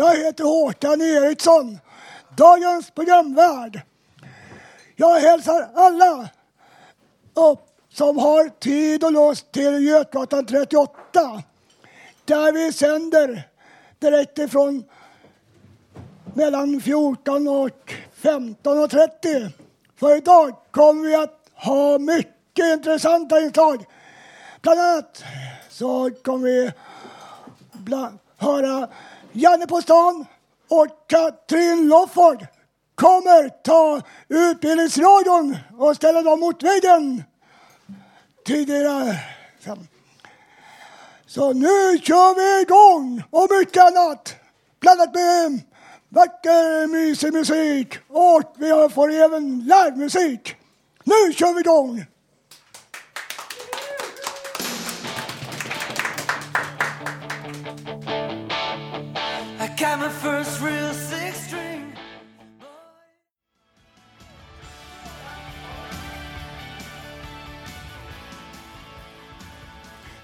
Jag heter Håkan Eriksson, dagens programvärd. Jag hälsar alla upp som har tid och lust till Götgatan 38 där vi sänder direkt ifrån mellan 14 och 15.30. För idag kommer vi att ha mycket intressanta inslag. Bland annat så kommer vi bland, höra Janne på stan och Katrin Lofford kommer ta Utbildningsradion och ställa dem mot väggen tidigare. Så nu kör vi igång och mycket annat. Blandat med vacker mysig musik och vi får även livemusik. Nu kör vi igång!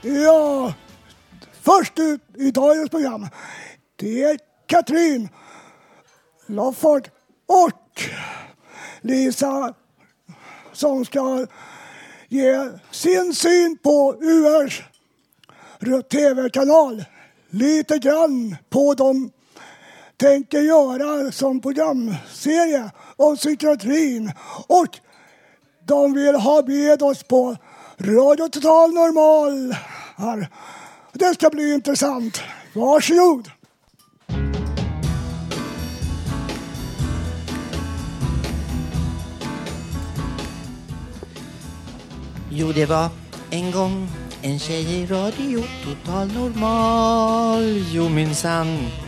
Ja, först ut i dagens program det är Katrin Lofford och Lisa som ska ge sin syn på URs tv-kanal. Lite grann på de tänker göra som programserie om psykiatrin och de vill ha med oss på Radio Total Normal. Här. Det ska bli intressant. Varsågod! Jo, det var en gång en tjej i radio total normal. Jo, minsann.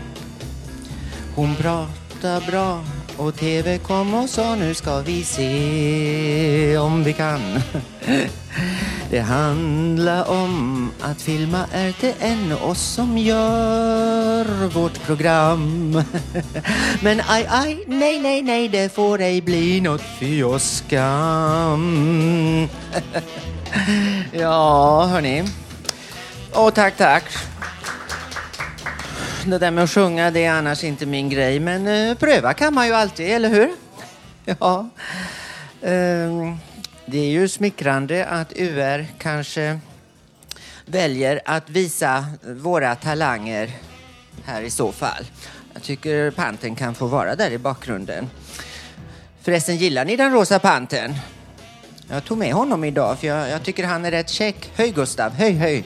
Hon pratade bra och TV kom och sa nu ska vi se om vi kan. Det handlar om att filma RTN och oss som gör vårt program. Men aj, aj, nej, nej, nej, det får ej bli något fy och skam. Ja, hörni. Åh, tack, tack. Det där med att sjunga, det är annars inte min grej, men eh, pröva kan man ju alltid, eller hur? Ja. Eh, det är ju smickrande att UR kanske väljer att visa våra talanger här i så fall. Jag tycker panten kan få vara där i bakgrunden. Förresten, gillar ni den rosa panten? Jag tog med honom idag för jag, jag tycker han är rätt käck. Höj Gustav, höj, höj.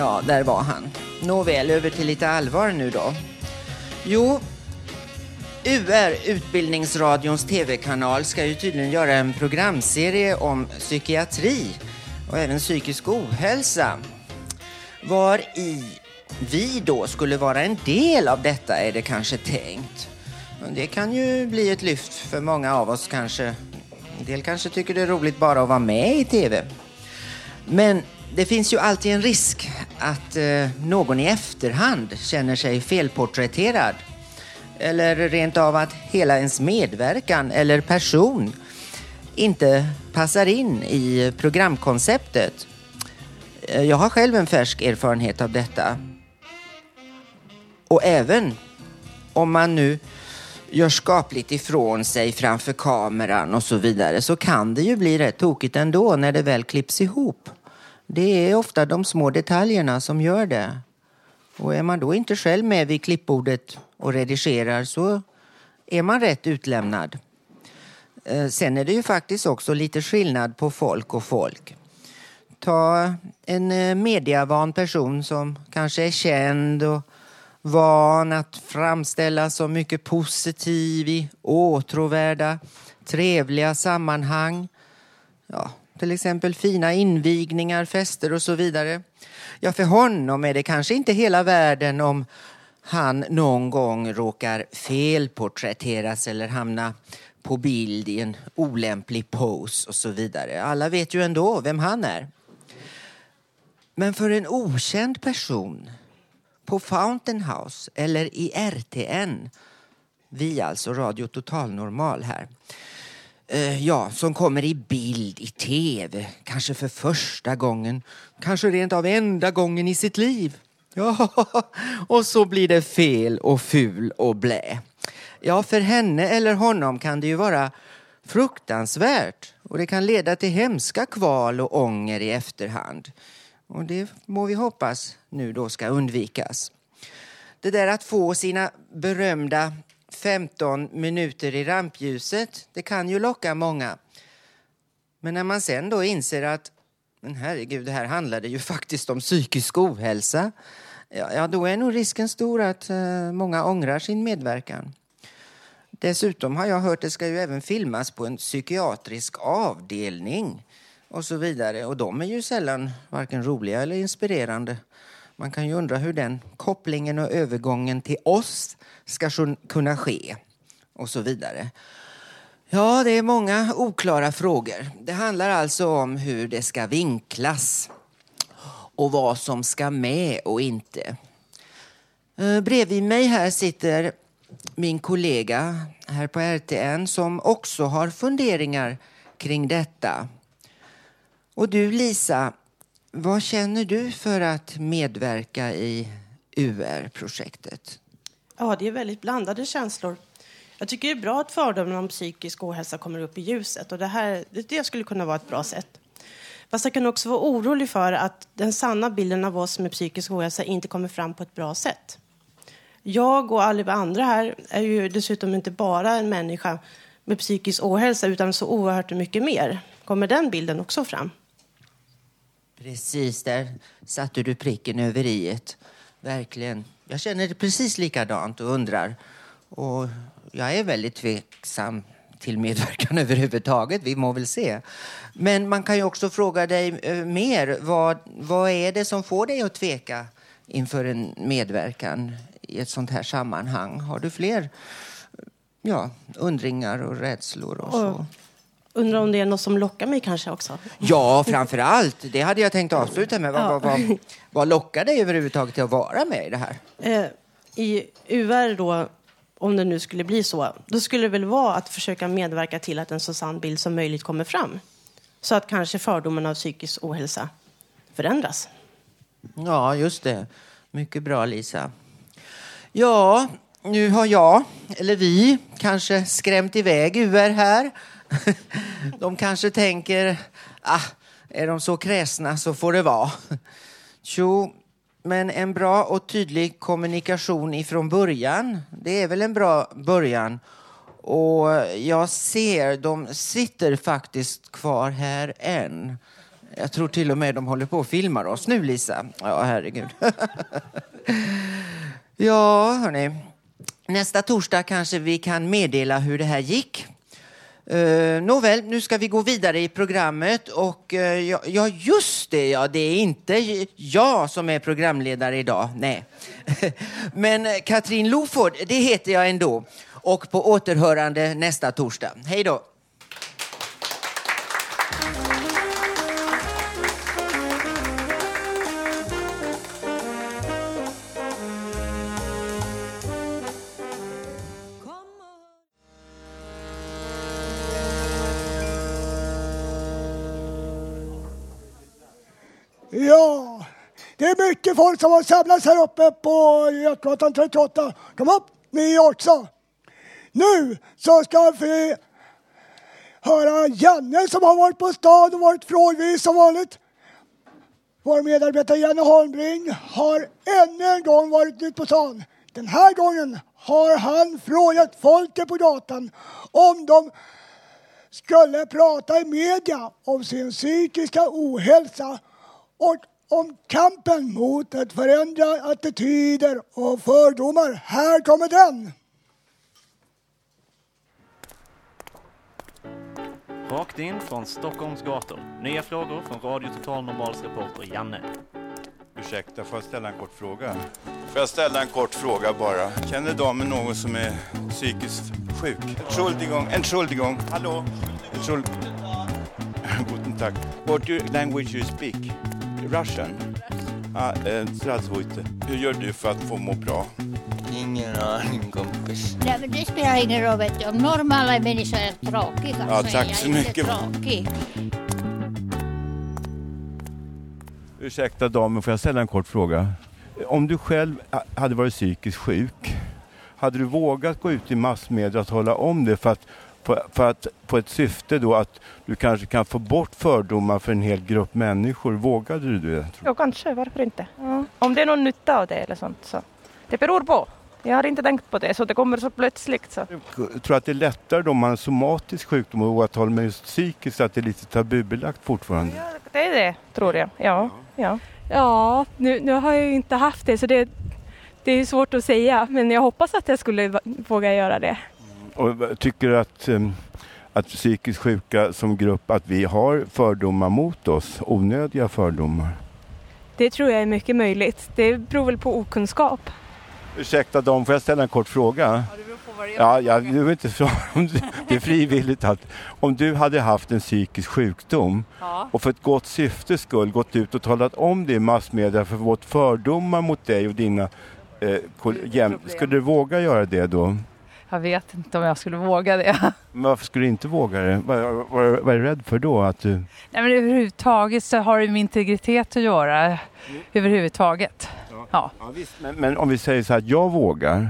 Ja, där var han. Nåväl, över till lite allvar nu då. Jo, UR, Utbildningsradions tv-kanal, ska ju tydligen göra en programserie om psykiatri och även psykisk ohälsa. Var i vi då skulle vara en del av detta är det kanske tänkt. Det kan ju bli ett lyft för många av oss kanske. En del kanske tycker det är roligt bara att vara med i tv. Men det finns ju alltid en risk att eh, någon i efterhand känner sig felporträtterad. Eller rent av att hela ens medverkan eller person inte passar in i programkonceptet. Eh, jag har själv en färsk erfarenhet av detta. Och även om man nu gör skapligt ifrån sig framför kameran och så vidare så kan det ju bli rätt tokigt ändå när det väl klipps ihop. Det är ofta de små detaljerna som gör det. Och är man då inte själv med vid klippbordet och redigerar så är man rätt utlämnad. Eh, sen är det ju faktiskt också lite skillnad på folk och folk. Ta en medievan mediavan person som kanske är känd och van att framställas som mycket positiv i åtråvärda, trevliga sammanhang. Ja, till exempel fina invigningar, fester och så vidare. Ja, för honom är det kanske inte hela världen om han någon gång råkar felporträtteras eller hamna på bild i en olämplig pose och så vidare. Alla vet ju ändå vem han är. Men för en okänd person på Fountain House eller i RTN, vi alltså Radio Total Normal här, eh, ja, som kommer i bild i tv, kanske för första gången, kanske rent av enda gången i sitt liv. Ja, och så blir det fel och ful och blä. Ja, för henne eller honom kan det ju vara fruktansvärt och det kan leda till hemska kval och ånger i efterhand. Och det må vi hoppas nu då ska undvikas. Det där att få sina berömda 15 minuter i rampljuset, det kan ju locka många. Men när man sen då inser att men herregud, det här handlade ju faktiskt om psykisk ohälsa. Ja, ja då är nog risken stor att eh, många ångrar sin medverkan. Dessutom har jag hört att det ska ju även filmas på en psykiatrisk avdelning och så vidare. Och de är ju sällan varken roliga eller inspirerande. Man kan ju undra hur den kopplingen och övergången till oss ska kunna ske och så vidare. Ja, det är många oklara frågor. Det handlar alltså om hur det ska vinklas och vad som ska med och inte. Eh, bredvid mig här sitter min kollega här på RTN som också har funderingar kring detta. Och du Lisa, vad känner du för att medverka i UR-projektet? Ja, det är väldigt blandade känslor. Jag tycker det är bra att fördomarna om psykisk ohälsa kommer upp i ljuset och det här det skulle kunna vara ett bra sätt. Fast jag kan också vara orolig för att den sanna bilden av oss med psykisk ohälsa inte kommer fram på ett bra sätt. Jag och alla andra här är ju dessutom inte bara en människa med psykisk ohälsa utan så oerhört mycket mer. Kommer den bilden också fram? Precis, där satte du pricken över i Verkligen. Jag känner det precis likadant och undrar. Och jag är väldigt tveksam till medverkan överhuvudtaget. Vi må väl se. Men man kan ju också fråga dig eh, mer. Vad, vad är det som får dig att tveka inför en medverkan i ett sånt här sammanhang? Har du fler ja, undringar och rädslor? Och så? Undrar om det är något som lockar mig kanske också? Ja, framför allt. Det hade jag tänkt avsluta med. Vad, ja. vad, vad, vad lockar dig överhuvudtaget till att vara med i det här? Eh, I UR då, om det nu skulle bli så, då skulle det väl vara att försöka medverka till att en så sann bild som möjligt kommer fram. Så att kanske fördomen av psykisk ohälsa förändras. Ja, just det. Mycket bra, Lisa. Ja, nu har jag, eller vi, kanske skrämt iväg UR här. De kanske tänker, ah, är de så kräsna så får det vara. Jo, men en bra och tydlig kommunikation ifrån början, det är väl en bra början. Och jag ser, de sitter faktiskt kvar här än. Jag tror till och med de håller på att filma oss nu, Lisa. Ja, herregud. ja, hörni. Nästa torsdag kanske vi kan meddela hur det här gick. Uh, nåväl, nu ska vi gå vidare i programmet och uh, ja, ja, just det, ja, det är inte jag som är programledare idag, nej. Men eh, Katrin Loford, det heter jag ändå. Och på återhörande nästa torsdag. Hej då! Ja, det är mycket folk som har samlats här uppe på Götgatan 38. Kom upp, ni också. Nu så ska vi höra Janne som har varit på stan och varit frågvis som vanligt. Vår medarbetare Janne Holmbring har ännu en gång varit ute på stan. Den här gången har han frågat folket på gatan om de skulle prata i media om sin psykiska ohälsa och om kampen mot att förändra attityder och fördomar. Här kommer den! Rakt in från Stockholms gator. Nya frågor från Radio Total Normals reporter Janne. Ursäkta, får jag ställa en kort fråga? Får jag ställa en kort fråga bara? Känner damen någon som är psykiskt sjuk? Entschuldigung, Entschuldigung, hallå? Entschuld... Guten Tag. What language you speak? Russian? Ah, eh, Strasvojte. Hur gör du för att få må bra? Ingen aning kompis. Nej, men det spelar ingen roll. Vet du. Om normala människor är tråkiga ja, så tack är jag så mycket. inte tråkig. Ursäkta damen, får jag ställa en kort fråga? Om du själv hade varit psykiskt sjuk, hade du vågat gå ut i massmedia och tala om det? För att för, för att på ett syfte då att du kanske kan få bort fördomar för en hel grupp människor? Vågade du det? Ja, kanske. Varför inte? Om det är någon nytta av det eller sånt så. Det beror på. Jag har inte tänkt på det, så det kommer så plötsligt. Så. Jag tror att det är lättare då man har en somatisk sjukdom och våga tala med just psykiskt, att det är lite tabubelagt fortfarande. Det är det, tror jag. Ja. ja. Ja, nu, nu har jag ju inte haft det så det, det är svårt att säga men jag hoppas att jag skulle våga göra det. Och vad- tycker att, em, att psykiskt sjuka som grupp, att vi har fördomar mot oss? Onödiga fördomar? Det tror jag är mycket möjligt. Det beror väl på okunskap. Ursäkta dam, får jag ställa en kort fråga? Ja, ja, du vill inte svara det är frivilligt allt. Om du hade haft en psykisk sjukdom Ja. och för ett gott syftes skull gått ut och talat om det i massmedia för vårt fördomar mot dig och dina eh, jäm, skulle du våga göra det då? Jag vet inte om jag skulle våga det. Men varför skulle du inte våga det? Vad, vad, vad är du rädd för då? Att du... Nej, men överhuvudtaget så har det med integritet att göra. Överhuvudtaget. Ja. Men, men om vi säger så här, jag vågar.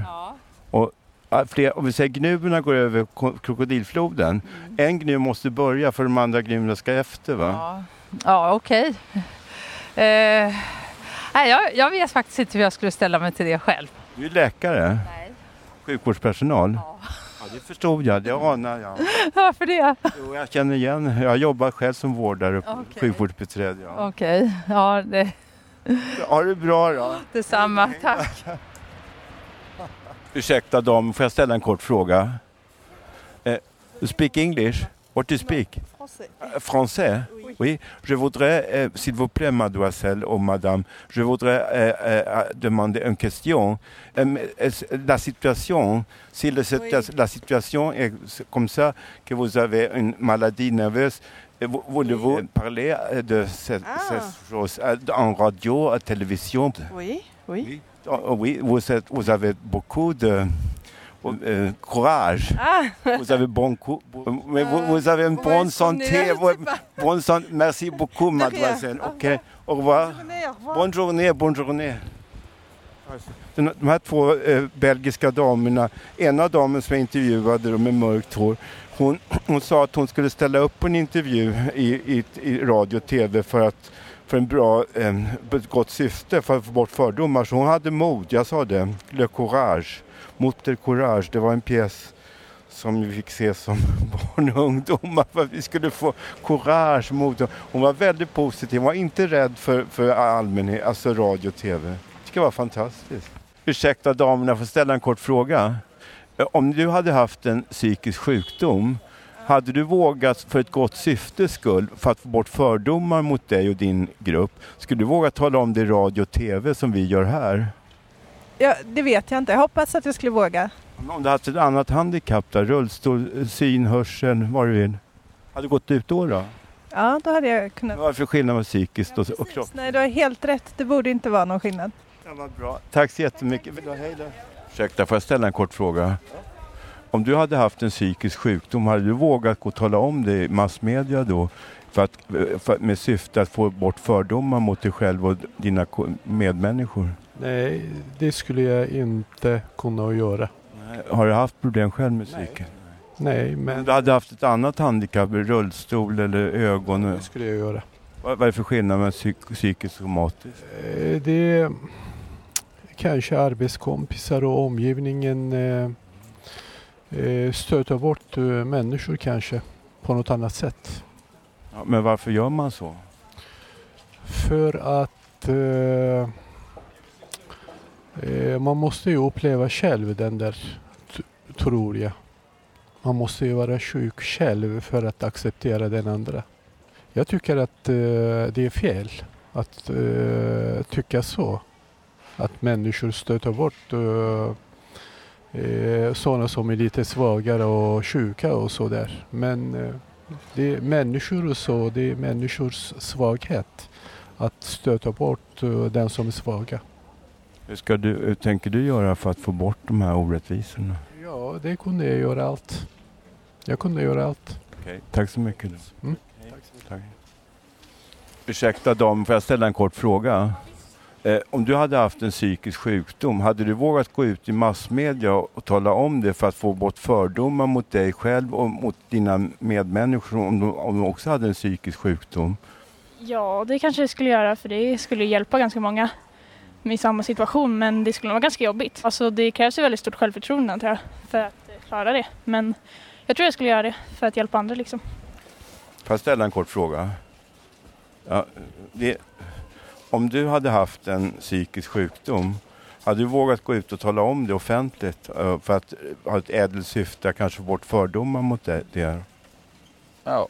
Och, ja, fler, om vi säger gnuerna går över ko- krokodilfloden. En gnu måste börja för de andra gnuerna ska efter va? Ja, ja okej. Eh, nej, jag, jag vet faktiskt inte hur jag skulle ställa mig till det själv. Du är läkare? Nej. Sjukvårdspersonal? Ja. det förstod jag, det anar jag. Varför det? Jo, jag känner igen, jag jobbar själv som vårdare Okej. sjukvårdsbiträde. Ja. Okej, ja det, Ha det bra då. detsamma. Tack. Ursäkta dam, får jag ställa en kort fråga? Eh, speak English? What do you speak? Euh, Français Oui. Je voudrais, euh, s'il vous plaît, mademoiselle ou madame, je voudrais euh, euh, demander une question. La situation, si le- la situation est comme ça, que vous avez une maladie nerveuse, vou- voulez-vous parler de cette, cette chose en radio, à télévision? Oui, oui. Oh, oh oui, vous, êtes- vous avez beaucoup de euh, courage. Ah. Vous avez bon coup, mais vous, vous avez une bonne santé. Bonne santé. Merci beaucoup, mademoiselle. Ok, au revoir. Bonne journée, bonne journée. De här två eh, belgiska damerna, ena damen som jag intervjuade med mörkt hår, hon, hon sa att hon skulle ställa upp på en intervju i, i, i radio och tv för att för en bra, eh, ett gott syfte för att få bort fördomar. Så hon hade mod, jag sa det, Le Courage, Motter Courage. Det var en pjäs som vi fick se som barn och ungdomar för att vi skulle få courage, mod. Hon var väldigt positiv, hon var inte rädd för, för allmänhet, alltså radio och tv. Det tycker jag var fantastiskt. Ursäkta damerna, får jag ställa en kort fråga? Eh, om du hade haft en psykisk sjukdom, hade du vågat för ett gott syftes skull, för att få bort fördomar mot dig och din grupp, skulle du våga tala om det i radio och tv som vi gör här? Ja, det vet jag inte. Jag hoppas att jag skulle våga. Om du haft ett annat handikapp där, rullstol, eh, syn, hörsel, vad du vill. Hade du gått ut då? då? Ja, då hade jag kunnat. Vad är det för skillnad med psykiskt och, och kropp? Nej, du har helt rätt. Det borde inte vara någon skillnad. Ja, vad bra. Tack så jättemycket. Hej då. Ursäkta, får jag ställa en kort fråga? Om du hade haft en psykisk sjukdom, hade du vågat gå och tala om det i massmedia då? För att, för, med syfte att få bort fördomar mot dig själv och dina ko- medmänniskor? Nej, det skulle jag inte kunna göra. Har du haft problem själv med psyket? Nej, men... Om du hade haft ett annat handikapp, rullstol eller ögon? Det skulle jag göra. Vad vad är det för skillnad mellan psyk psykiskt och somatiskt? Eh, Det är kanske arbetskompisar och omgivningen eh, eh, stöter bort människor kanske på något annat sätt. Ja, men varför gör man så? För att eh, Eh, man måste ju uppleva själv den där, tror jag. Man måste ju vara sjuk själv för att acceptera den andra. Jag tycker att eh, det är fel att eh, tycka så. Att människor stöter bort eh, eh sådana som är lite svagare och sjuka och sådär. Men eh, det är människor och så, det är människors svaghet att stöta bort eh, den som är svaga. Hur, ska du, hur tänker du göra för att få bort de här orättvisorna? Ja, det kunde jag göra allt. Jag kunde göra allt. Okej, tack så mycket. Mm. Tack. Ursäkta dam, får jag ställa en kort fråga? Eh, om du hade haft en psykisk sjukdom, hade du vågat gå ut i massmedia och tala om det för att få bort fördomar mot dig själv och mot dina medmänniskor om de, om de också hade en psykisk sjukdom? Ja, det kanske jag skulle göra för det skulle hjälpa ganska många i samma situation men det skulle vara ganska jobbigt. Alltså det krävs ju väldigt stort självförtroende tror jag för att eh, klara det. Men jag tror jag skulle göra det för att hjälpa andra liksom. Får jag ställa en kort fråga? Ja, det, om du hade haft en psykisk sjukdom, hade du vågat gå ut och tala om det offentligt eh, för att ha ett ädelt syfte, kanske få bort fördomar mot det? det? Ja.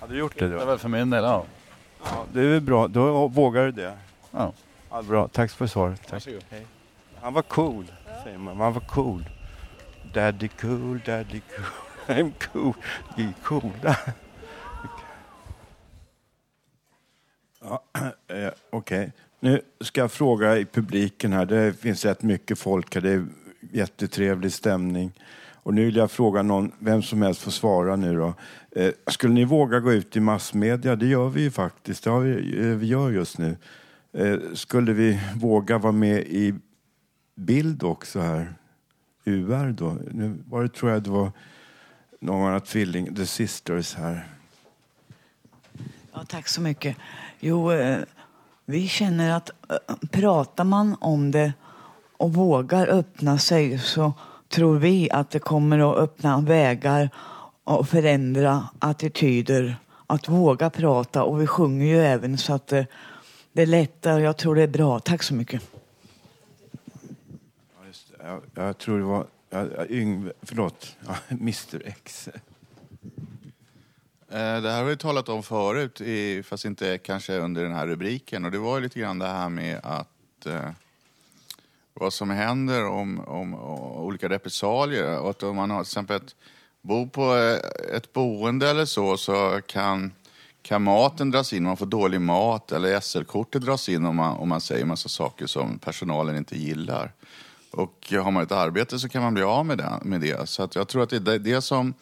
Hade du gjort det Det är då? väl för min del, ja. Ja, det är väl bra, då vågar du det. Ja. Ja, bra, tack för svaret. Tack. Han var cool, säger man. Han var cool. Daddy cool, daddy cool. I'm cool. Vi är coola. Ja, eh, Okej, nu ska jag fråga i publiken här. Det finns rätt mycket folk här. Det är jättetrevlig stämning. Och nu vill jag fråga någon, vem som helst får svara nu då. Eh, skulle ni våga gå ut i massmedia? Det gör vi ju faktiskt. Det har vi, eh, vi gör just nu. Eh, skulle vi våga vara med i bild också här? UR då? Nu var det, tror jag det var någon av tvilling, The Sisters här. Ja, tack så mycket. Jo, eh, vi känner att eh, pratar man om det och vågar öppna sig så tror vi att det kommer att öppna vägar och förändra attityder. Att våga prata och vi sjunger ju även så att det, lättare. Jag tror det är bra. Tack så mycket. Jag, jag tror det var ja, ja, Yngve, förlåt, ja, Mr X. Eh, Det här har vi talat om förut, i, fast inte kanske under den här rubriken. Och det var ju lite grann det här med att eh, vad som händer om, om, om olika repressalier. Och att om man har till exempel ett, bor på eh, ett boende eller så, så kan, kan maten dras in, om man får dålig mat eller SL-kortet dras in om man, om man säger massa saker som personalen inte gillar. Och har man ett arbete så kan man bli av med det. Med det. Så att jag tror att det är det som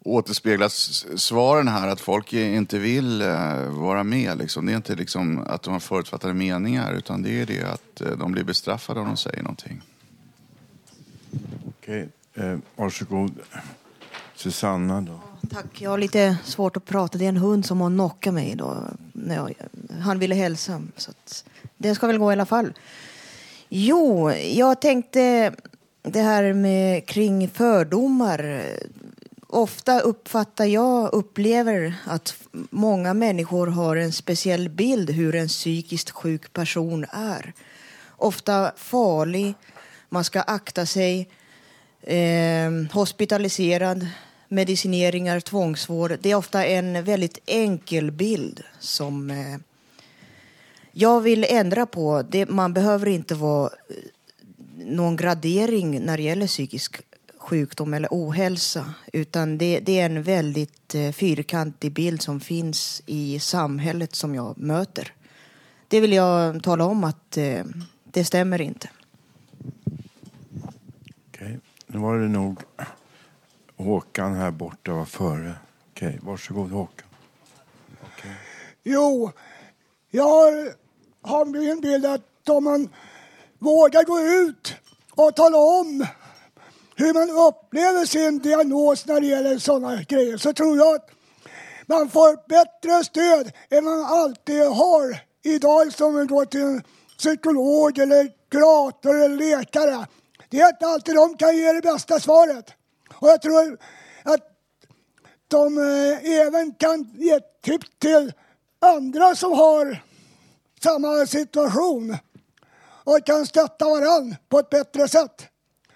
återspeglas svaren här att folk inte vill eh, vara med. Liksom. Det är inte liksom att de har förutfattade meningar utan det är det att eh, de blir bestraffade om de säger någonting. Okej, okay. eh, varsågod. Susanna då. Tack. Jag har lite svårt att prata. Det är en hund som har knockat mig då. När jag, han ville hälsa. Så att det ska väl gå i alla fall. Jo, jag tänkte det här med kring fördomar. Ofta uppfattar jag, upplever att många människor har en speciell bild hur en psykiskt sjuk person är. Ofta farlig, man ska akta sig, eh, hospitaliserad, medicineringar, tvångsvård. Det är ofta en väldigt enkel bild som eh, jag vill ändra på. Det, man behöver inte vara eh, någon gradering när det gäller psykisk sjukdom eller ohälsa. Utan det, det är en väldigt eh, fyrkantig bild som finns i samhället som jag möter. Det vill jag tala om att eh, det stämmer inte. Okej, nu var det nog Håkan här borta var före. Okej, varsågod Håkan. Jo, jag har min bild att om man vågar gå ut och tala om hur man upplever sin diagnos när det gäller sådana grejer så tror jag att man får bättre stöd än man alltid har idag som man går till en psykolog eller kurator eller läkare. Det är inte alltid de kan ge det bästa svaret. Och jag tror att de eh, även kan ge tips till andra som har samma situation och kan stötta varandra på ett bättre sätt.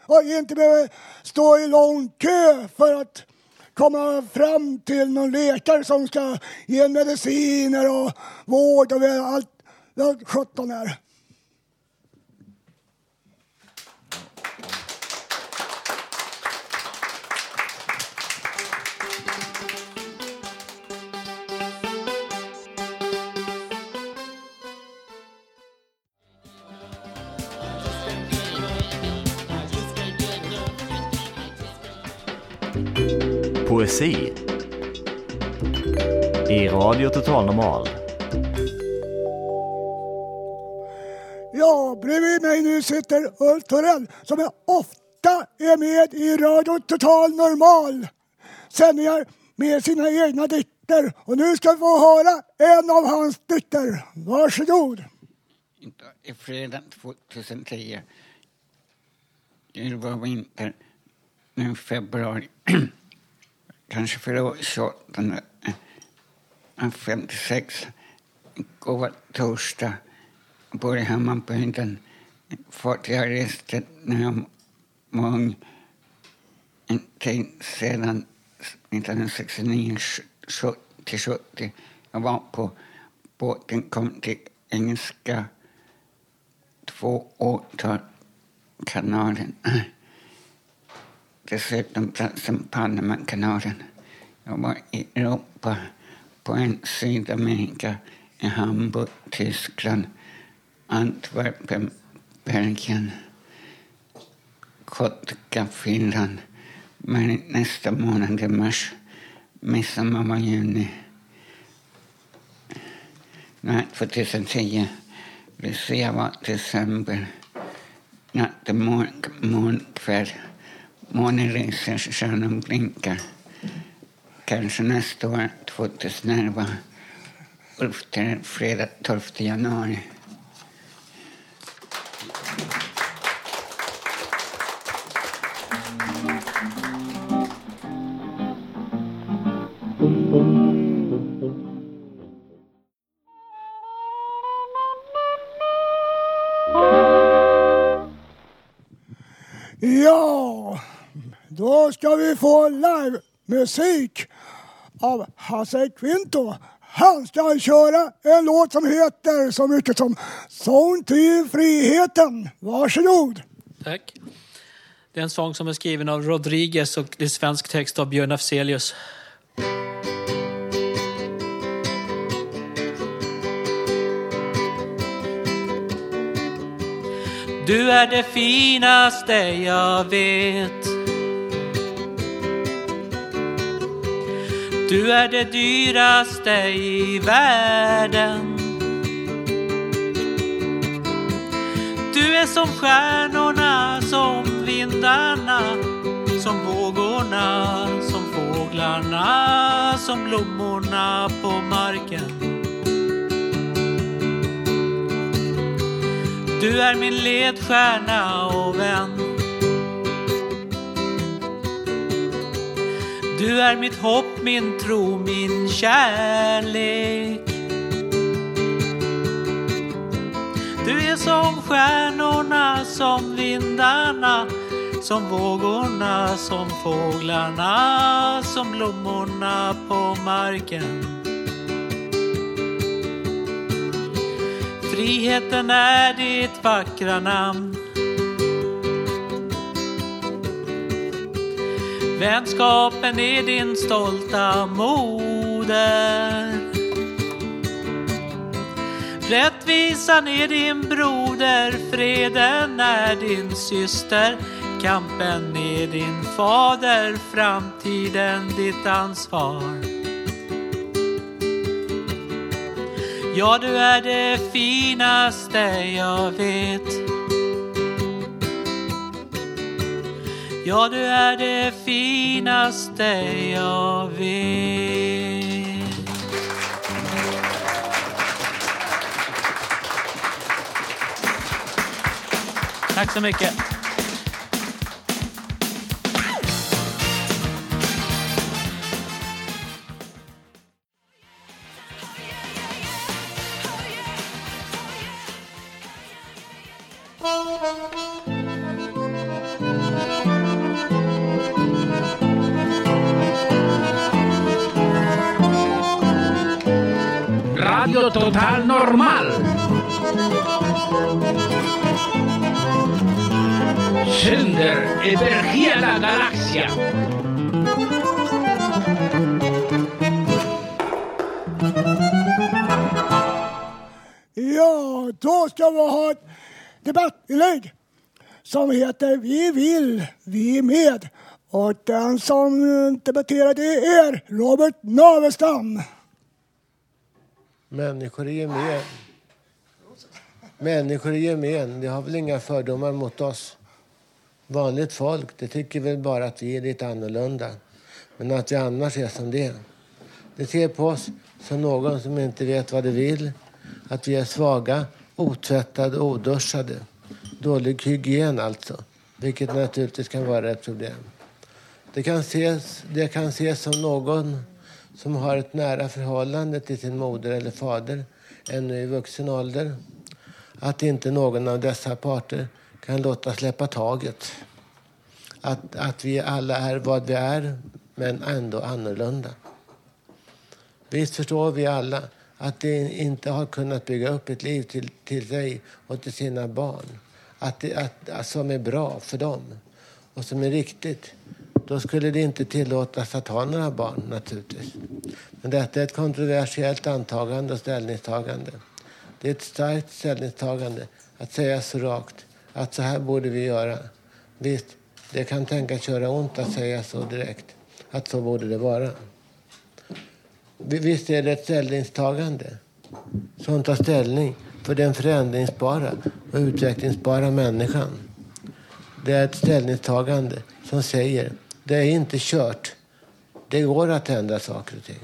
Och inte behöver stå i lång kö för att komma fram till någon läkare som ska ge mediciner och vård och allt, allt sjutton är. Poesi i Radio Total Normal. Ja, bredvid mig nu sitter Ulf Torell som är ofta är med i Radio Total Normal sändningar med sina egna dikter. Och nu ska vi få höra en av hans dikter. Varsågod. I fredag 2010. Det var vinter. Nu februari. Kanske förra 28. 56. Igår var eh, torsdag. Bor i Hammarbygden. Fått jag reste när jag var ung. En tid sedan 1969 till 70. Jag var på båten, kom till engelska två årtal kanalen. Dessutom platsen Panamakanalen. Jag var i Europa på en Sydamerika i Hamburg, Tyskland, Antwerpen, Belgien, Kotka, Finland. Men nästa månad i mars, midsommar var juni. Nej, 2010. Lucia var december. Natt, morgon, morgon, kväll. Månen lyser, stjärnan blinkar. Kanske nästa år, 2011. Ulf fredag 12 januari. Får livemusik av Hasse Kvinto. Han ska köra en låt som heter så mycket som Sång till friheten. Varsågod. Tack. Det är en sång som är skriven av Rodriguez och det är svensk text av Björn Afzelius. Du är det finaste jag vet. Du är det dyraste i världen. Du är som stjärnorna, som vindarna, som vågorna, som fåglarna, som blommorna på marken. Du är min ledstjärna och vän. Du är mitt hopp, min tro, min kärlek. Du är som stjärnorna, som vindarna, som vågorna, som fåglarna, som blommorna på marken. Friheten är ditt vackra namn. Vänskapen är din stolta moder. Rättvisan är din broder, freden är din syster. Kampen är din fader, framtiden ditt ansvar. Ja, du är det finaste jag vet. Ja, du är det finaste jag vet. Tack så mycket. Total Normal. Sänder över la galaxia. Ja, då ska vi ha ett debattinlägg som heter Vi vill, vi är med. Och den som debatterar det är Robert Navestam. Människor i gemen. Människor i gemen, de har väl inga fördomar mot oss. Vanligt folk, det tycker väl bara att vi är lite annorlunda. Men att vi annars är som det. Det ser på oss som någon som inte vet vad de vill. Att vi är svaga, otvättade, oduschade. Dålig hygien alltså. Vilket naturligtvis kan vara ett problem. Det kan ses, det kan ses som någon som har ett nära förhållande till sin moder eller fader ännu i vuxen ålder. Att inte någon av dessa parter kan låta släppa taget. Att, att vi alla är vad vi är, men ändå annorlunda. Visst förstår vi alla att de inte har kunnat bygga upp ett liv till, till sig och till sina barn. Att, det, att, som är bra för dem och som är riktigt. Då skulle det inte tillåtas att ha några barn naturligtvis. Men detta är ett kontroversiellt antagande och ställningstagande. Det är ett starkt ställningstagande att säga så rakt att så här borde vi göra. Visst, det kan tänkas göra ont att säga så direkt. Att så borde det vara. Visst är det ett ställningstagande som tar ställning för den förändringsbara och utvecklingsbara människan. Det är ett ställningstagande som säger det är inte kört. Det går att ändra saker och ting.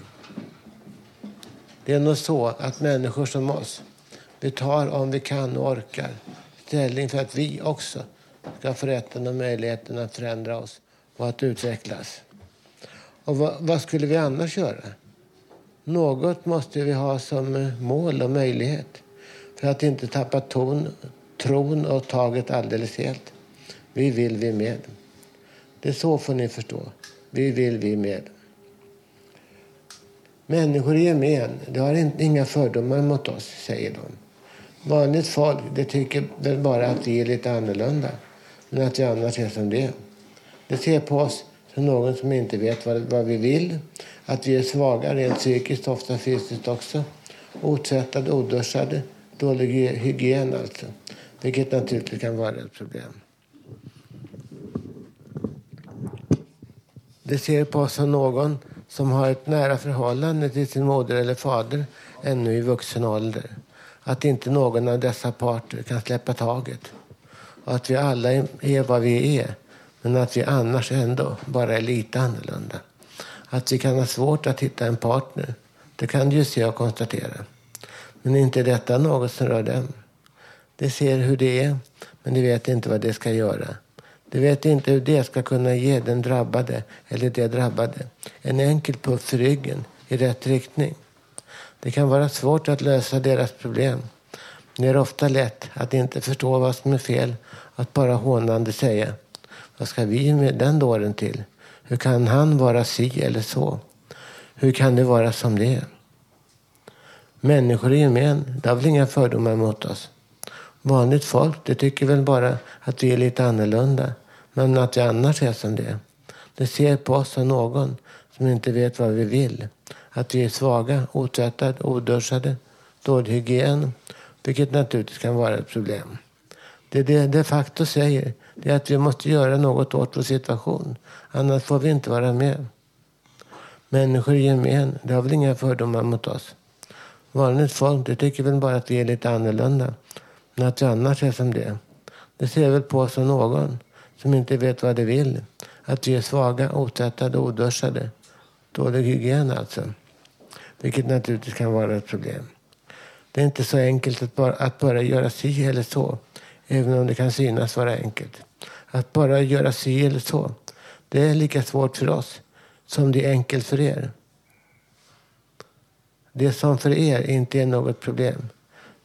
Det är nog så att människor som oss, vi tar om vi kan och orkar ställning för att vi också ska få rätten och möjligheten att förändra oss och att utvecklas. Och vad, vad skulle vi annars göra? Något måste vi ha som mål och möjlighet för att inte tappa ton, tron och taget alldeles helt. Vi vill vi med. Det är så får ni förstå. Vi vill vi med. Människor i gemen, de har inga fördomar mot oss, säger de. Vanligt folk, det tycker väl bara att vi är lite annorlunda. Men att vi annars är som det. De ser på oss som någon som inte vet vad, vad vi vill. Att vi är svaga rent psykiskt, ofta fysiskt också. Otvättade, oduschade, dålig hygien alltså. Vilket naturligtvis kan vara ett problem. De ser på oss som någon som har ett nära förhållande till sin moder eller fader ännu i vuxen ålder. Att inte någon av dessa parter kan släppa taget. Och att vi alla är vad vi är, men att vi annars ändå bara är lite annorlunda. Att vi kan ha svårt att hitta en partner, det kan du ju se och konstatera. Men inte detta något som rör dem. De ser hur det är, men de vet inte vad de ska göra. De vet inte hur det ska kunna ge den drabbade eller det drabbade en enkel puff i ryggen i rätt riktning. Det kan vara svårt att lösa deras problem. Det är ofta lätt att inte förstå vad som är fel, att bara hånande säga Vad ska vi med den dåren till? Hur kan han vara si eller så? Hur kan det vara som det är? Människor i gemen, de har väl inga fördomar mot oss. Vanligt folk, det tycker väl bara att vi är lite annorlunda. Men att vi annars är som det. Det ser på oss som någon som inte vet vad vi vill. Att vi är svaga, otvättade, oduschade, dålig hygien. Vilket naturligtvis kan vara ett problem. Det det de facto säger det är att vi måste göra något åt vår situation. Annars får vi inte vara med. Människor i gemen, de har väl inga fördomar mot oss. Vanligt folk, det tycker väl bara att vi är lite annorlunda. Men att annars är som det. Det ser väl på oss som någon som inte vet vad de vill. Att vi är svaga, otvättade, oduschade. Dålig hygien alltså. Vilket naturligtvis kan vara ett problem. Det är inte så enkelt att bara, att bara göra si eller så. Även om det kan synas vara enkelt. Att bara göra si eller så. Det är lika svårt för oss som det är enkelt för er. Det som för er inte är något problem,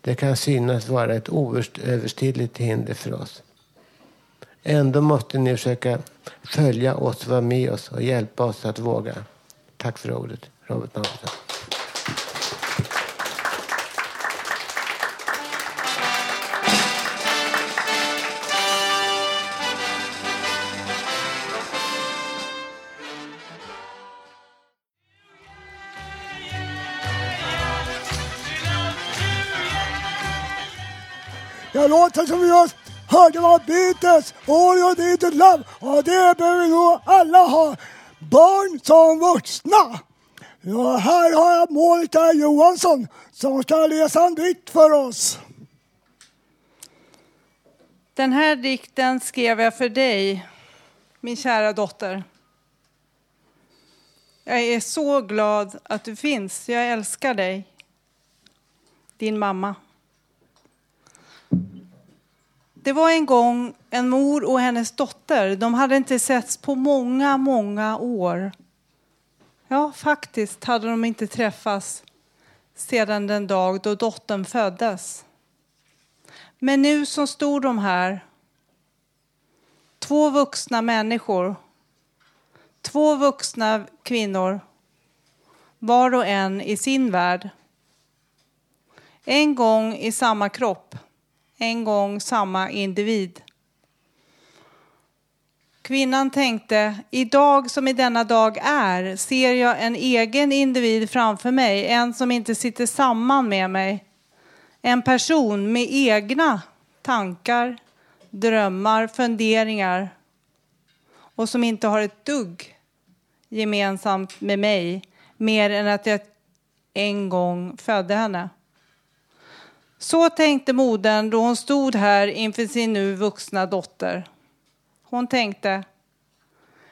det kan synas vara ett oöverstigligt hinder för oss. Ändå måste ni försöka följa oss, vara med oss och hjälpa oss att våga. Tack för ordet, Robert Magnusson. Den låten som vi just hörde var Beatles, All You Need Is Love. Och det behöver nog alla ha, barn som vuxna. Ja, här har jag Monica Johansson som ska läsa en dikt för oss. Den här dikten skrev jag för dig, min kära dotter. Jag är så glad att du finns. Jag älskar dig. Din mamma. Det var en gång en mor och hennes dotter. De hade inte setts på många, många år. Ja, faktiskt hade de inte träffats sedan den dag då dottern föddes. Men nu så stod de här, två vuxna människor, två vuxna kvinnor, var och en i sin värld. En gång i samma kropp en gång samma individ. Kvinnan tänkte, idag som i denna dag är, ser jag en egen individ framför mig, en som inte sitter samman med mig. En person med egna tankar, drömmar, funderingar och som inte har ett dugg gemensamt med mig, mer än att jag en gång födde henne. Så tänkte modern då hon stod här inför sin nu vuxna dotter. Hon tänkte,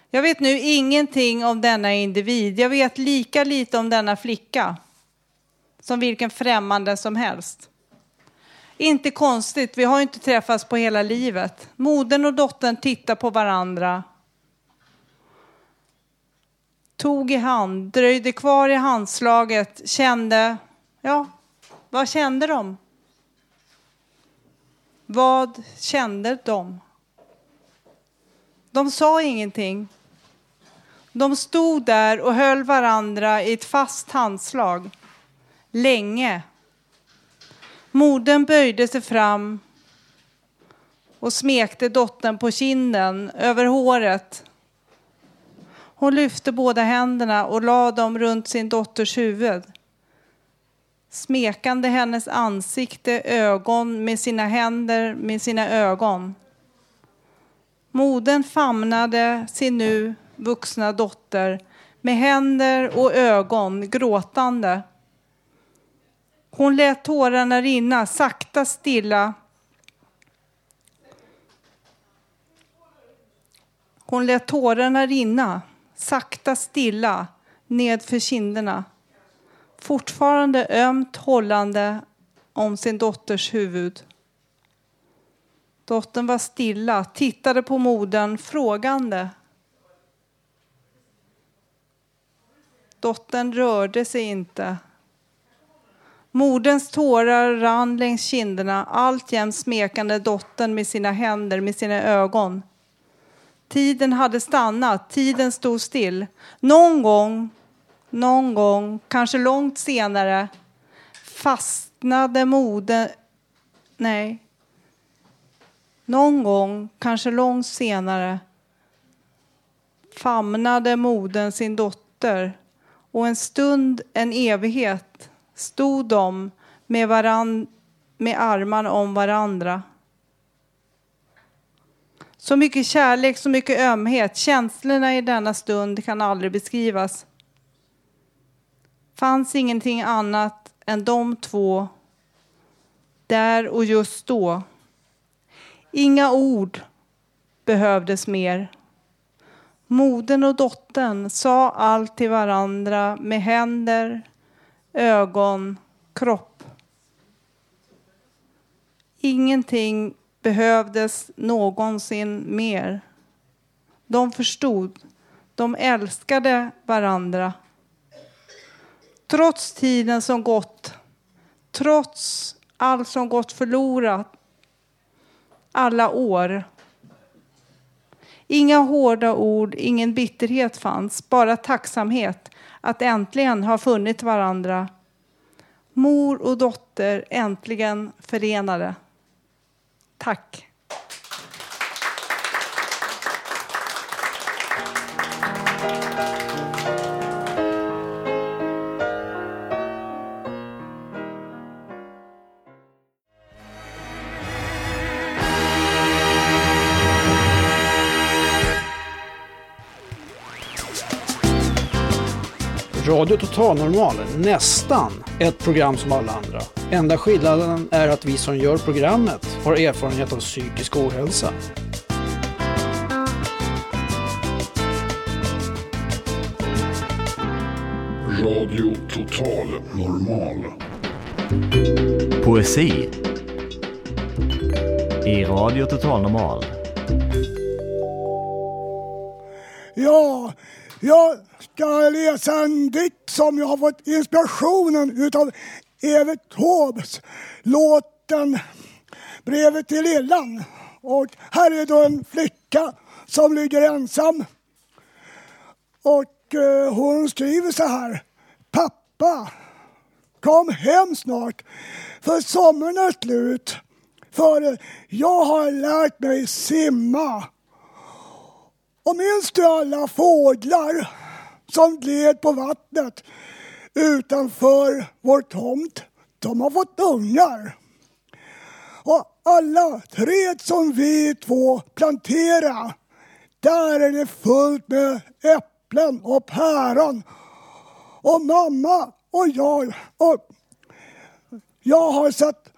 jag vet nu ingenting om denna individ. Jag vet lika lite om denna flicka som vilken främmande som helst. Inte konstigt, vi har inte träffats på hela livet. Modern och dottern tittar på varandra. Tog i hand, dröjde kvar i handslaget, kände, ja, vad kände de? Vad kände de? De sa ingenting. De stod där och höll varandra i ett fast handslag. Länge. Modern böjde sig fram och smekte dottern på kinden, över håret. Hon lyfte båda händerna och lade dem runt sin dotters huvud smekande hennes ansikte, ögon med sina händer, med sina ögon. Moden famnade sin nu vuxna dotter med händer och ögon gråtande. Hon lät tårarna rinna sakta stilla. Hon lät tårarna rinna sakta stilla nedför kinderna fortfarande ömt hållande om sin dotters huvud. Dottern var stilla, tittade på modern frågande. Dottern rörde sig inte. Moderns tårar rann längs kinderna, alltjämt smekande dottern med sina händer, med sina ögon. Tiden hade stannat, tiden stod still. Någon gång någon gång, kanske långt senare, fastnade mode... Nej. Någon gång, kanske långt senare, famnade moden sin dotter och en stund, en evighet, stod de med, varann, med armarna om varandra. Så mycket kärlek, så mycket ömhet. Känslorna i denna stund kan aldrig beskrivas fanns ingenting annat än de två där och just då. Inga ord behövdes mer. Modern och dottern sa allt till varandra med händer, ögon, kropp. Ingenting behövdes någonsin mer. De förstod. De älskade varandra. Trots tiden som gått, trots allt som gått förlorat, alla år. Inga hårda ord, ingen bitterhet fanns, bara tacksamhet att äntligen ha funnit varandra. Mor och dotter äntligen förenade. Tack. Radio Total Normal, nästan ett program som alla andra. Enda skillnaden är att vi som gör programmet har erfarenhet av psykisk ohälsa. Radio Total Normal. Poesi i Radio Total Normal. Ja, jag ska läsa en dikt som jag har fått inspirationen utav Evert Taubes låten Brevet till Lillan. Och här är då en flicka som ligger ensam. Och eh, hon skriver så här. Pappa, kom hem snart. För sommaren är slut. För jag har lärt mig simma. Och minns du alla fåglar som gled på vattnet utanför vår tomt? De har fått ungar. Och alla träd som vi två planterade, där är det fullt med äpplen och päron. Och mamma och jag, och jag har satt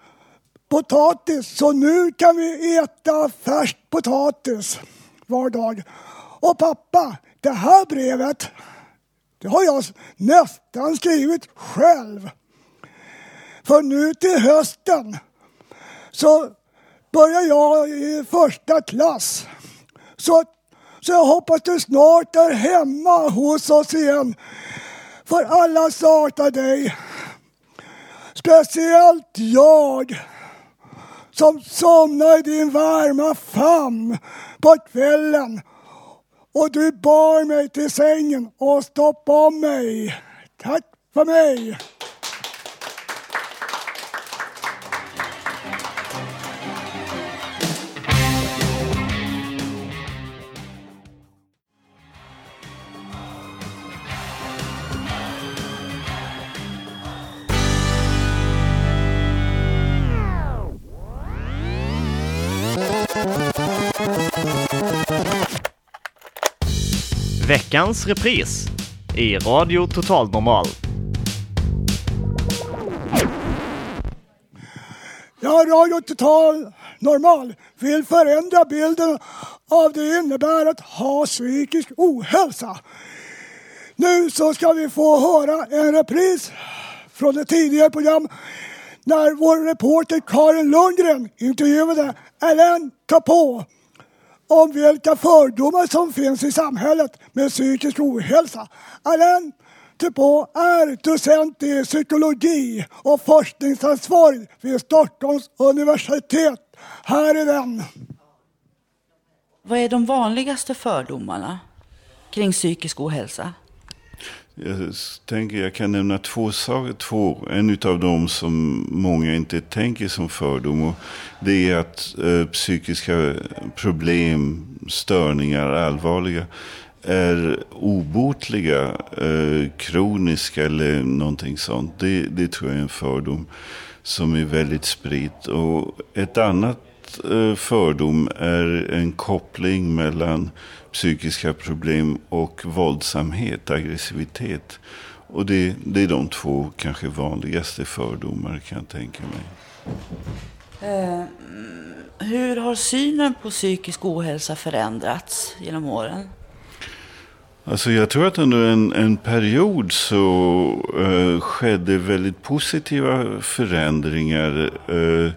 potatis så nu kan vi äta färsk potatis var dag. Och pappa, det här brevet, det har jag nästan skrivit själv. För nu till hösten så börjar jag i första klass. Så, så jag hoppas du snart är hemma hos oss igen. För alla saknar dig. Speciellt jag som somnar i din varma famn på kvällen och du bar mig till sängen och stoppade om mig. Tack för mig! Veckans repris i Radio Total Normal. Ja, Radio Total Normal vill förändra bilden av det innebär att ha psykisk ohälsa. Nu så ska vi få höra en repris från ett tidigare program när vår reporter Karin Lundgren intervjuade Alain Capot om vilka fördomar som finns i samhället med psykisk ohälsa. Alain Tupå är docent i psykologi och forskningsansvarig vid Stockholms universitet. Här är den. Vad är de vanligaste fördomarna kring psykisk ohälsa? Jag tänker jag kan nämna två saker. Två. En av dem som många inte tänker som fördom. Och det är att eh, psykiska problem, störningar, allvarliga är obotliga, eh, kroniska eller någonting sånt. Det, det tror jag är en fördom som är väldigt spridd. Och ett annat eh, fördom är en koppling mellan psykiska problem och våldsamhet, aggressivitet. Och det, det är de två kanske vanligaste fördomar kan jag tänka mig. Eh, hur har synen på psykisk ohälsa förändrats genom åren? Alltså jag tror att under en, en period så uh, skedde väldigt positiva förändringar. Uh,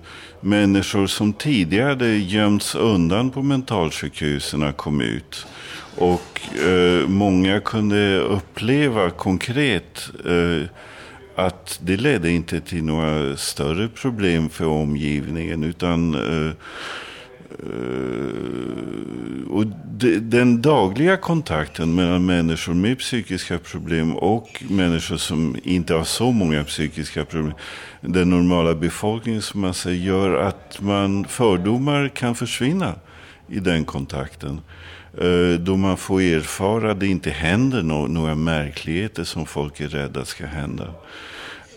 människor som tidigare hade gömts undan på mentalsjukhusen kom ut. Och eh, många kunde uppleva konkret eh, att det ledde inte till några större problem för omgivningen. utan eh, Eh, och de, den dagliga kontakten mellan människor med psykiska problem och människor som inte har så många psykiska problem, den normala befolkningen som man säger, gör att man, fördomar kan försvinna i den kontakten. Eh, då man får erfara att det inte händer no några märkligheter som folk är rädda ska hända.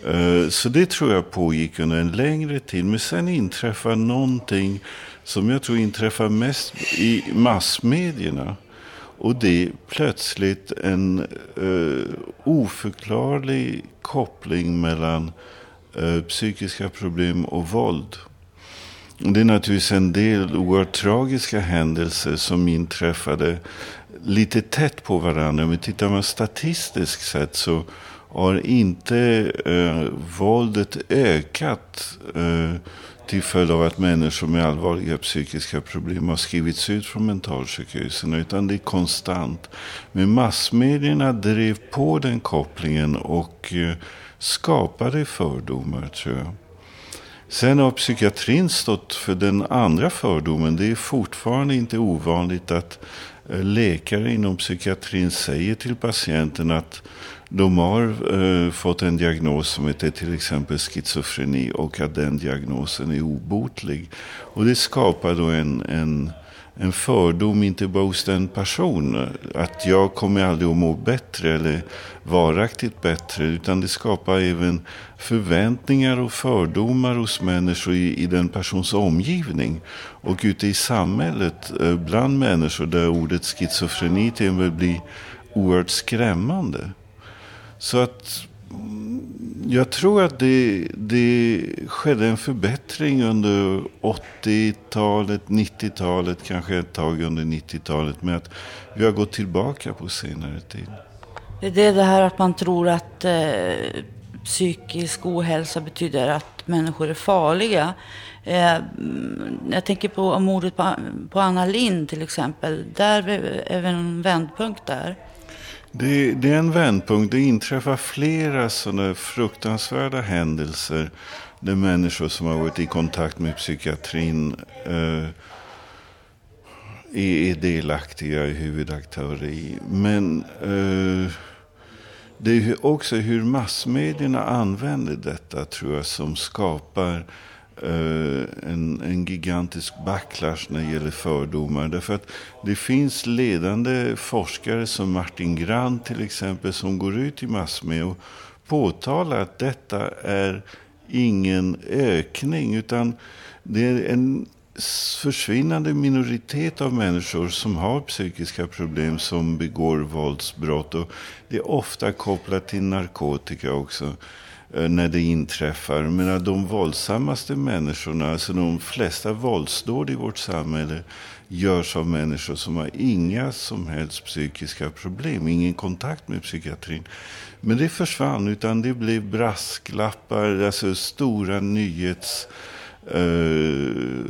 Eh, så det tror jag pågick under en längre tid. Men sen inträffar någonting som jag tror inträffar mest i massmedierna. Och det är plötsligt en eh, oförklarlig koppling mellan eh, psykiska problem och våld. Det är naturligtvis en del oerhört tragiska händelser som inträffade lite tätt på varandra. Men tittar man statistiskt sett så har inte eh, våldet ökat eh, till följd av att människor med allvarliga psykiska problem har skrivits ut från mentalsjukhusen. Utan det är konstant. Men massmedierna drev på den kopplingen och eh, skapade fördomar tror jag. Sen har psykiatrin stått för den andra fördomen. Det är fortfarande inte ovanligt att eh, läkare inom psykiatrin säger till patienten att de har eh, fått en diagnos som heter till exempel schizofreni och att den diagnosen är obotlig. Och det skapar då en, en, en fördom, inte bara hos den personen. att jag kommer aldrig att må bättre eller varaktigt bättre, utan det skapar även förväntningar och fördomar hos människor i, i den persons omgivning. Och ute i samhället, eh, bland människor, där ordet schizofreni till och med blir oerhört skrämmande. Så att mm, jag tror att det, det skedde en förbättring under 80-talet, 90-talet, kanske ett tag under 90-talet. med att vi har gått tillbaka på senare tid. Det är det här att man tror att eh, psykisk ohälsa betyder att människor är farliga. Eh, mm, jag tänker på mordet på, på Anna Lind till exempel. Där är vi en vändpunkt där. Det, det, är en vändpunkt. Det inträffar flera sådana fruktansvärda händelser där människor som har varit i kontakt med psykiatrin eh, är, är delaktiga i huvudaktörer i. Men eh, det är också hur massmedierna använder detta tror jag som skapar Eh, en, en, gigantisk backlash när det gäller fördomar. Därför att det finns ledande forskare som Martin Grant till exempel som går ut i massmedia och påtalar att detta är ingen ökning utan det är en försvinnande minoritet av människor som har psykiska problem som begår våldsbrott. Och det är ofta kopplat till narkotika också. Eh, när det inträffar. Men de våldsammaste människorna, alltså de flesta våldsdåd i vårt samhälle görs av människor som har inga som helst psykiska problem, ingen kontakt med psykiatrin. Men det försvann, utan det blev brasklappar, alltså stora nyhets Uh,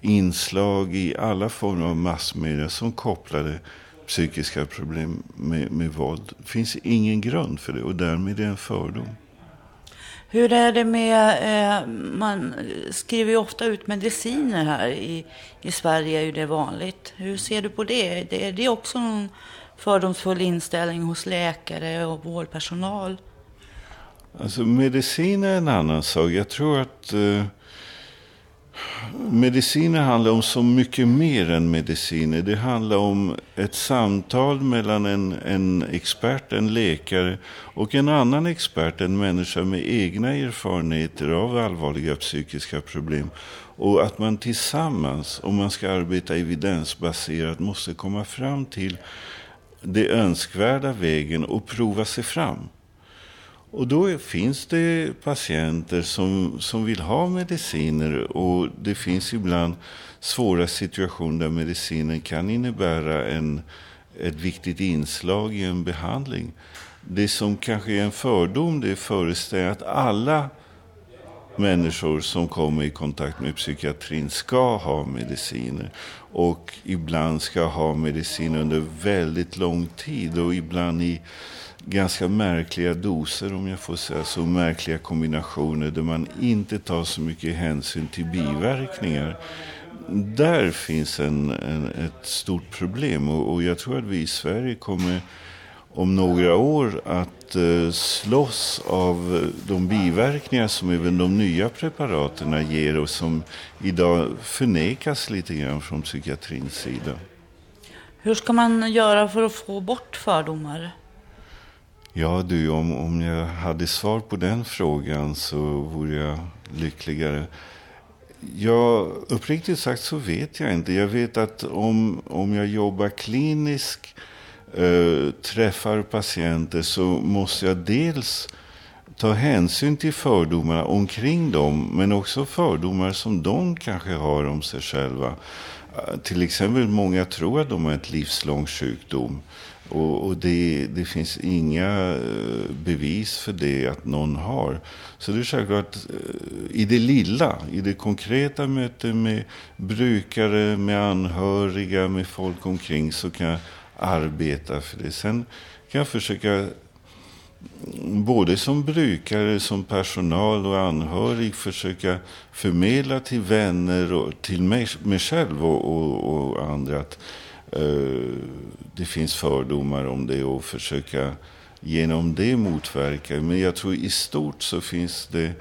inslag i alla former av massmedia som kopplade psykiska problem med, med våld. Det finns ingen grund för det och därmed är det en fördom. Hur är det med, eh, man skriver ju ofta ut mediciner här i, i Sverige, är ju det vanligt. Hur ser du på det? det är det också någon fördomsfull inställning hos läkare och vårdpersonal? Alltså medicin är en annan sak. Jag tror att eh, Mediciner handlar om så mycket mer än mediciner. Det handlar om ett samtal mellan en, en expert, en läkare och en annan expert, en människa med egna erfarenheter av allvarliga psykiska problem. Och att man tillsammans, om man ska arbeta evidensbaserat, måste komma fram till det önskvärda vägen och prova sig fram. Och då finns det patienter som, som vill ha mediciner och det finns ibland svåra situationer där medicinen kan innebära en, ett viktigt inslag i en behandling. Det som kanske är en fördom det är föreställningen att alla människor som kommer i kontakt med psykiatrin ska ha mediciner. Och ibland ska ha medicin under väldigt lång tid och ibland i ganska märkliga doser om jag får säga så. Märkliga kombinationer där man inte tar så mycket hänsyn till biverkningar. Där finns en, en ett stort problem och, och jag tror att vi i Sverige kommer om några år att eh, slåss av eh, de biverkningar som även de nya preparaten ger och som idag förnekas lite grann från psykiatrins sida. Hur ska man göra för att få bort fördomar? Ja du, om, om jag hade svar på den frågan så vore jag lyckligare. Ja, uppriktigt sagt så vet jag inte. Jag vet att om, om jag jobbar kliniskt äh, träffar patienter så måste jag dels ta hänsyn till fördomarna omkring dem men också fördomar som de kanske har om sig själva. Eh, till exempel många tror att de har ett livslång sjukdom. Och, och det, det, finns inga eh, bevis för det att någon har. Så det är självklart eh, i det lilla, i det konkreta mötet med brukare, med anhöriga, med folk omkring så kan jag arbeta för det. Sen kan jag försöka mm, både som brukare, som personal och anhörig försöka förmedla till vänner och till mig, mig själv och, och, och andra att Eh, det finns fördomar om det och försöka genom det motverka. Men jag tror i stort så finns det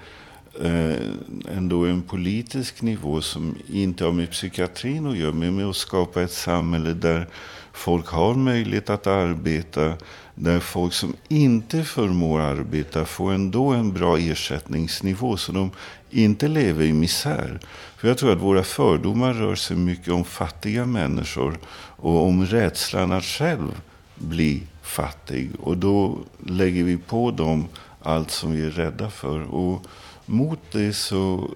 eh, ändå en politisk nivå som inte har med psykiatrin att göra, men med att skapa ett samhälle där folk har möjlighet att arbeta, där folk som inte förmår arbeta får ändå en bra ersättningsnivå så de inte lever i misär. För jag tror att våra fördomar rör sig mycket om fattiga människor och om rädslan att själv bli fattig. Och då lägger vi på dem allt som vi är rädda för. Och mot det så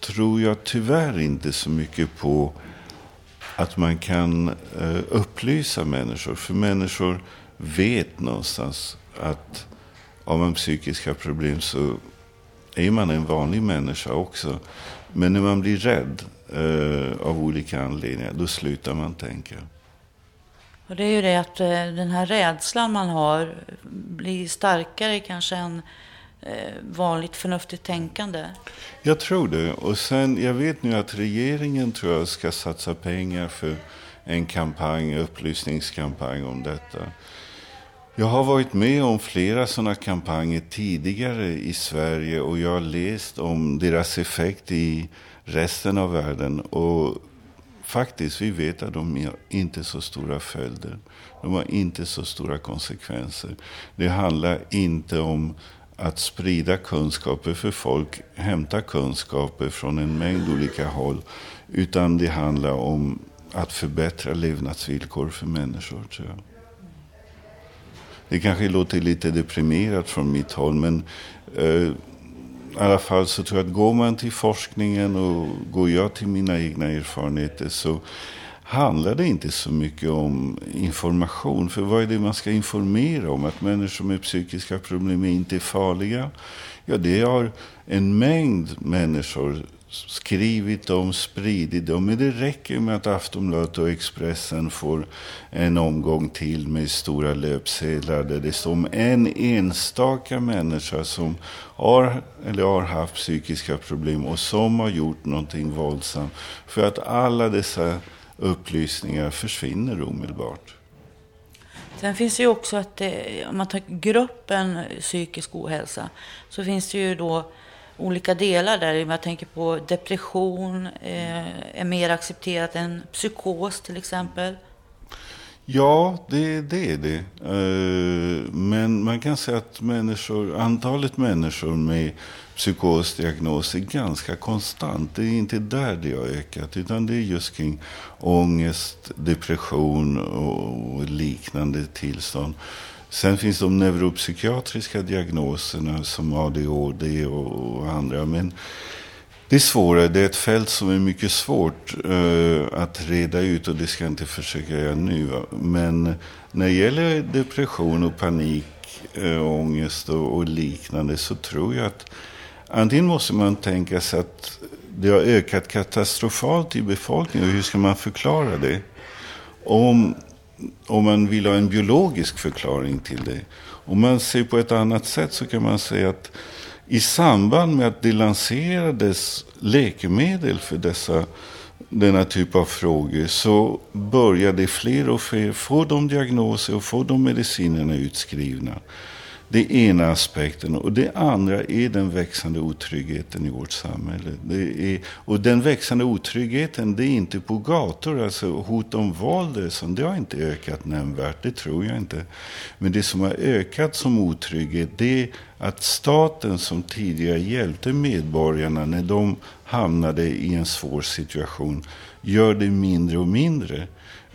tror jag tyvärr inte så mycket på att man kan eh, upplysa människor. För människor vet någonstans att har man psykiska problem så är man en vanlig människa också. Men när man blir rädd eh, av olika anledningar, då slutar man tänka. Och det är ju det att eh, den här rädslan man har blir starkare kanske än eh, vanligt förnuftigt tänkande? Jag tror det. Och sen, jag vet nu att regeringen tror jag ska satsa pengar för en kampanj, upplysningskampanj om detta. Jag har varit med om flera sådana kampanjer tidigare i Sverige och jag har läst om deras effekt i resten av världen. Och faktiskt, vi vet att de har inte så stora följder. De har inte så stora konsekvenser. Det handlar inte om att sprida kunskaper för folk, hämta kunskaper från en mängd olika håll. Utan det handlar om att förbättra levnadsvillkor för människor, tror jag. Det kanske låter lite deprimerat från mitt håll, men eh, i alla fall så tror jag att går man till forskningen och går jag till mina egna erfarenheter så handlar det inte så mycket om information. För vad är det man ska informera om? Att människor med psykiska problem inte är farliga? Ja, det har en mängd människor skrivit om, spridit om. Men det räcker med att Aftonbladet och Expressen får en omgång till med stora löpsedlar där det står om en enstaka människa som har eller har haft psykiska problem och som har gjort någonting våldsamt. För att alla dessa upplysningar försvinner omedelbart. Sen finns det ju också att det, om man tar gruppen psykisk ohälsa så finns det ju då olika delar där. Jag tänker på depression eh, är mer accepterat än psykos till exempel. Ja, det, det är det. Eh, men man kan säga att människor, antalet människor med psykosdiagnos är ganska konstant. Det är inte där det har ökat, utan det är just kring ångest, depression och liknande tillstånd. Sen finns de neuropsykiatriska diagnoserna som ADHD och andra. Men det är svårare. Det är ett fält som är mycket svårt uh, att reda ut och det ska jag inte försöka göra nu. Men när det gäller depression och panik, uh, ångest och, och liknande så tror jag att antingen måste man tänka sig att det har ökat katastrofalt i befolkningen. Hur ska man förklara det? Om, om man vill ha en biologisk förklaring till det. Om man ser på ett annat sätt så kan man säga att i samband med att det lanserades läkemedel för dessa, denna typ av frågor så började fler och fler få de diagnoser och få de medicinerna utskrivna. Det ena aspekten. Och det andra är den växande otryggheten i vårt samhälle. Det är, och den växande otryggheten, det är inte på gator. Alltså hot om våld, det har inte ökat nämnvärt. Det tror jag inte. Men det som har ökat som otrygghet, det är att staten som tidigare hjälpte medborgarna när de hamnade i en svår situation, gör det mindre och mindre.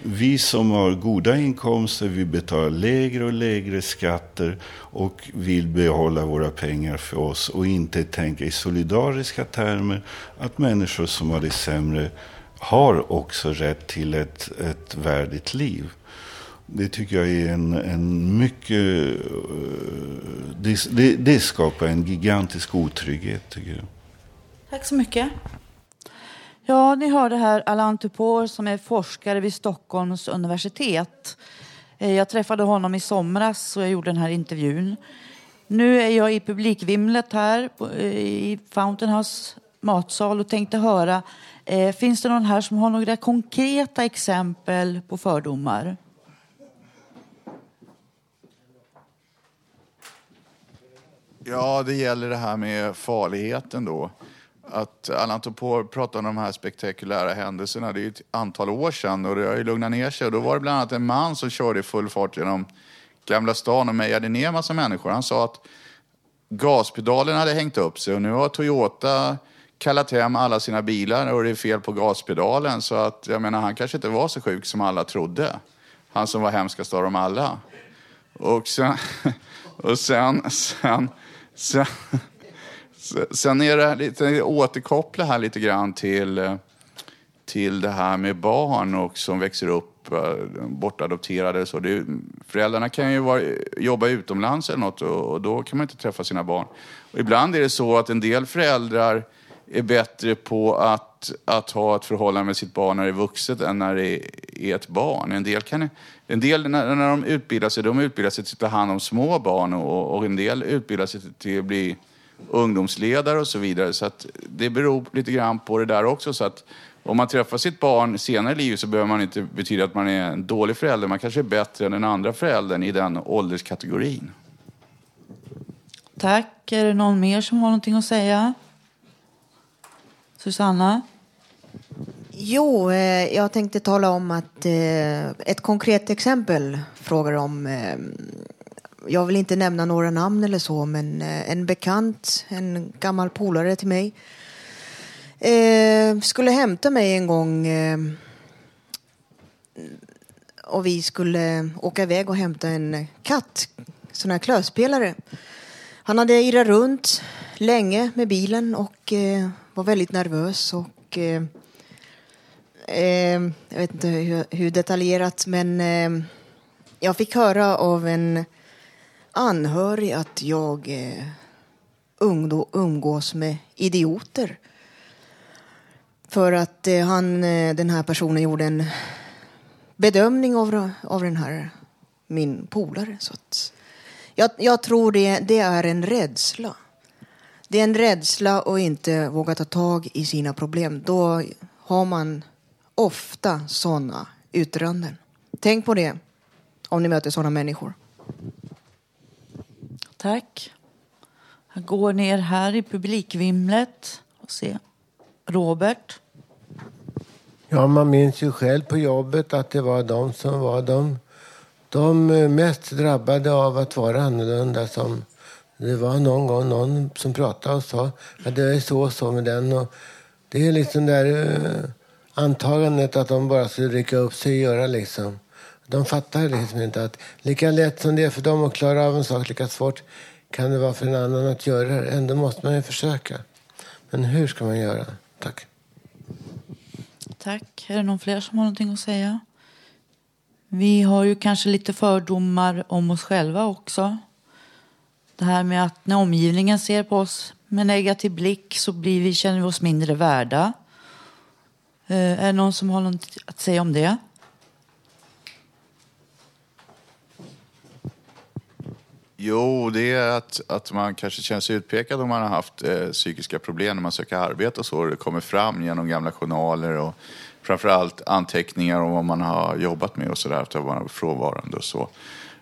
Vi som har goda inkomster, vi betalar lägre och lägre skatter och vill behålla våra pengar för oss och inte tänka i solidariska termer att människor som har det sämre har också rätt till ett, ett värdigt liv. Det tycker jag är en, en mycket... Eh, det, det, det skapar en gigantisk otrygghet, tycker jag. Tack så mycket. Ja, ni hörde här Alain Tupor som är forskare vid Stockholms universitet. Eh, jag träffade honom i somras och jag gjorde den här intervjun. Nu är jag i publikvimlet här eh, i Fountain House matsal och tänkte höra, eh, finns det någon här som har några konkreta exempel på fördomar? Ja, det gäller det här med farligheten då att Allan Topor pratade om de här spektakulära händelserna. Det är ett antal år sedan och det har ju lugnat ner sig. Och då var det bland annat en man som körde i full fart genom Gamla stan och mejade ner en massa människor. Han sa att gaspedalen hade hängt upp sig och nu har Toyota kallat hem alla sina bilar och det är fel på gaspedalen. Så att, jag menar, han kanske inte var så sjuk som alla trodde. Han som var hemskast av dem alla. Och sen, och sen, sen, sen Sen är det lite, återkoppla här lite grann till, eh, till det här med barn och som växer upp eh, bortadopterade. Så det, föräldrarna kan ju vara, jobba utomlands eller något och, och, då kan man inte träffa sina barn. Och ibland är det så att en del föräldrar är bättre på att, att ha ett förhållande med sitt barn när det är vuxet än när det är ett barn. En del, kan, en del när, när de utbildar sig, de utbildar sig till att ta hand om små barn och, och en del utbildar sig till att bli ungdomsledare och så vidare. Så att det beror lite grann på det där också. Så att om man träffar sitt barn senare i livet så behöver man inte betyda att man är en dålig förälder. Man kanske är bättre än den andra föräldern i den ålderskategorin. Tack. Är det någon mer som har någonting att säga? Susanna? Jo, eh, jag tänkte tala om att eh, ett konkret exempel frågar om eh, jag vill inte nämna några namn eller så, men eh, en bekant, en gammal polare till mig, eh, skulle hämta mig en gång eh, och vi skulle åka iväg och hämta en katt, sån här klövspelare. Han hade irrat runt länge med bilen och eh, var väldigt nervös och eh, eh jag vet inte hur, hur detaljerat men eh, jag fick höra av en anhörig att jag eh, umgås med idioter. För att eh, han, eh, den här personen gjorde en bedömning av, av den här, min polare. Så att, jag, jag tror det, det är en rädsla. Det är en rädsla att inte våga ta tag i sina problem. Då har man ofta sådana yttranden. Tänk på det om ni möter sådana människor. Tack. Jag går ner här i publikvimlet och ser Robert. Ja, man minns ju själv på jobbet att det var de som var de, de eh, mest drabbade av att vara annorlunda. Som det var någon gång någon som pratade och sa att det är så och så med den. Och det är liksom det där eh, antagandet att de bara skulle rycka upp sig och göra liksom. De fattar liksom inte att lika lätt som det är för dem att klara av en sak, lika svårt kan det vara för en annan att göra det. Ändå måste man ju försöka. Men hur ska man göra? Tack. Tack. Är det någon fler som har någonting att säga? Vi har ju kanske lite fördomar om oss själva också. Det här med att när omgivningen ser på oss med negativ blick så blir vi, känner vi oss mindre värda. Eh, är det någon som har något att säga om det? Jo, det är att, att man kanske känner sig utpekad om man har haft eh, psykiska problem när man söker arbete och så. Det kommer fram genom gamla journaler och framförallt anteckningar om vad man har jobbat med och sådär, att man var frånvarande och så.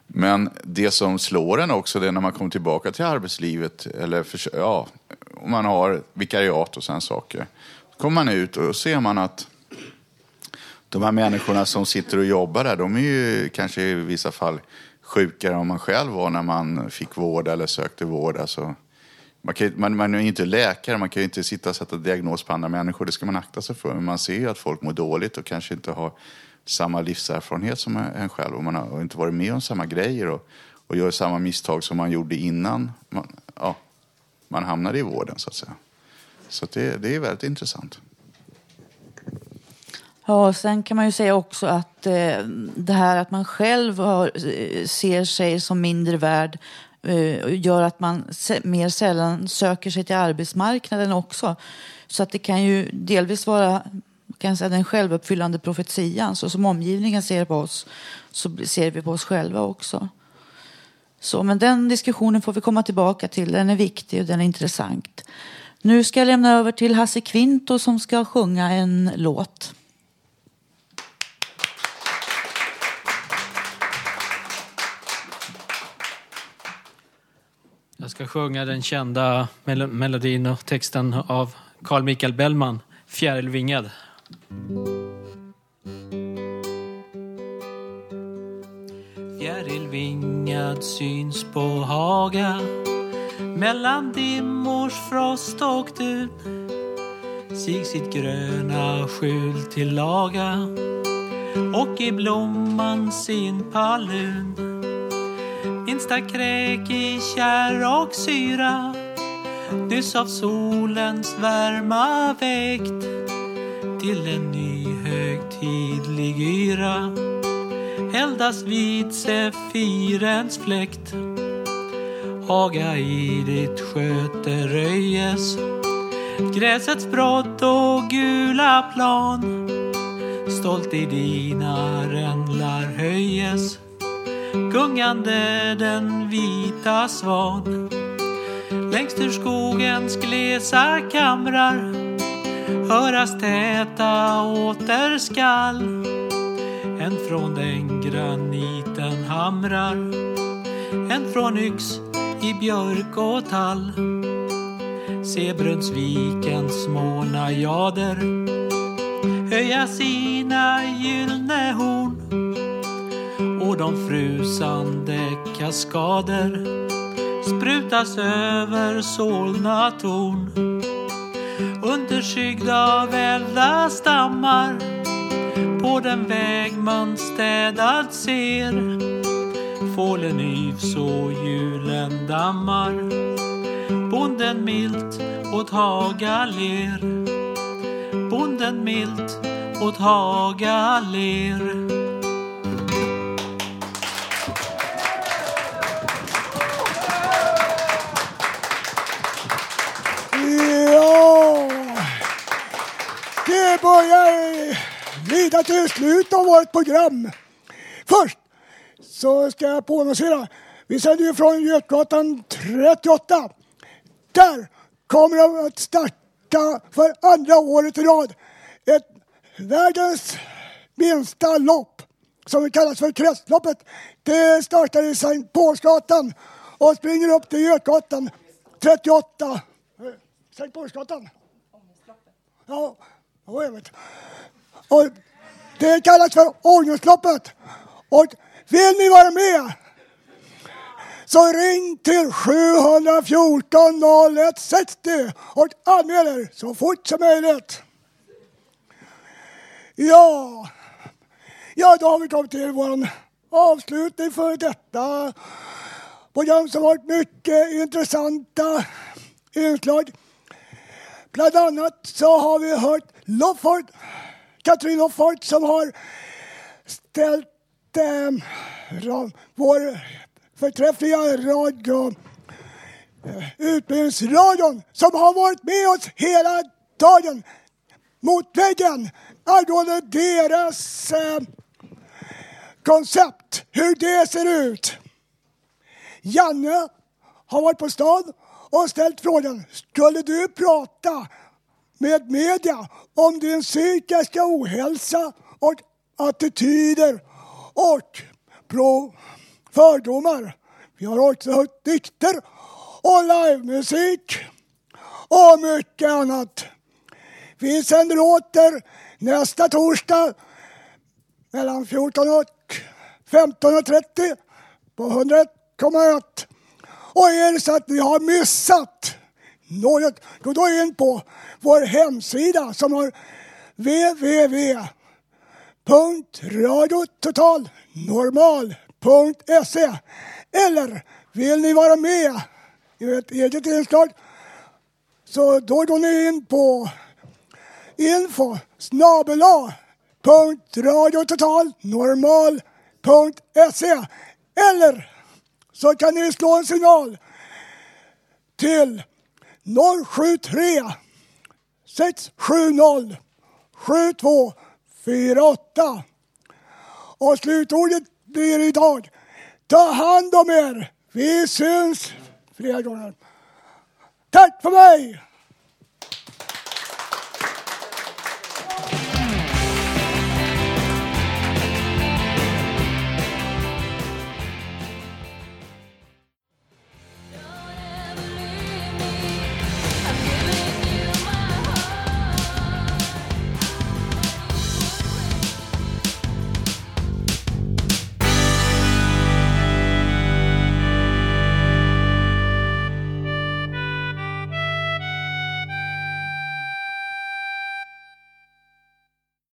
Men det som slår en också, det är när man kommer tillbaka till arbetslivet, eller för, ja, om man har vikariat och sådana saker. Då kommer man ut och ser man att de här människorna som sitter och jobbar där, de är ju kanske i vissa fall sjukare än man själv var när man fick vård eller sökte vård. Alltså, man, kan, man, man är inte läkare, man kan ju inte sitta och sätta diagnos på andra människor, det ska man akta sig för. Men man ser ju att folk mår dåligt och kanske inte har samma livserfarenhet som en själv och man har inte varit med om samma grejer och, och gör samma misstag som man gjorde innan man, ja, man hamnade i vården så att säga. Så det, det är väldigt intressant. Ja, sen kan man ju säga också att eh, det här att man själv har, eh, ser sig som mindre värd eh, gör att man mer sällan söker sig till arbetsmarknaden också. Så att det kan ju delvis vara kan säga, den självuppfyllande profetian. Så som omgivningen ser på oss så ser vi på oss själva också. Så, men den diskussionen får vi komma tillbaka till. Den är viktig och den är intressant. Nu ska jag lämna över till Hasse Kvinto som ska sjunga en låt. Jag ska sjunga den kända mel melodin och texten av Carl Michael Bellman, Fjärilvingad. Fjärilvingad syns på Haga mellan dimmors frost och dun. Sig sitt gröna skjul till laga och i blomman sin palun minsta kräk i kärr och syra. Nyss av solens värma väckt till en ny högtidlig yra. Eldas vid sefirens fläkt. Haga i ditt sköte röjes. Gräsets brott och gula plan. Stolt i dina rändlar höjes gungande den vita svan. Längst ur skogens glesa kamrar höras täta återskall. En från den graniten hamrar en från yx i björk och tall. Se Brunnsvikens små najader höja sina gyllne horn och de frusande kaskader sprutas över Solna torn. Underskyggda av elda stammar på den väg man städat ser. Fålen yvs och hjulen dammar. Bonden milt åt Haga ler. Bonden milt åt Haga ler. Börjar lida till slut av vårt program. Först så ska jag påannonsera. Vi sänder ju från Götgatan 38. Där kommer de att starta för andra året i rad ett världens minsta lopp som kallas för Kretsloppet. Det startar i Sankt Paulsgatan och springer upp till Götgatan 38. Sankt Paulsgatan. Ja, jag vet. Och det kallas för Ångestloppet. Och vill ni vara med så ring till 714 0160 och anmäl er så fort som möjligt. Ja, Ja, då har vi kommit till vår avslutning för detta program som varit mycket intressanta inslag. Bland annat så har vi hört Lofford, Katrin Lofford som har ställt eh, vår förträffliga radio, eh, Utbildningsradion, som har varit med oss hela dagen mot väggen angående deras eh, koncept, hur det ser ut. Janne har varit på stan och ställt frågan, skulle du prata med media om din psykiska ohälsa och attityder och fördomar? Vi har också hört dikter och livemusik och mycket annat. Vi sänder åter nästa torsdag mellan 14 och 15.30 på 101,1. Och är det så att ni har missat något, gå då in på vår hemsida som har www.radiototalnormal.se Eller vill ni vara med i ett eget inslag så då går ni in på info snabela radiototalnormal.se eller så kan ni slå en signal till 073 670 7248. Och slutordet blir idag Ta hand om er. Vi syns flera gånger. Tack för mig!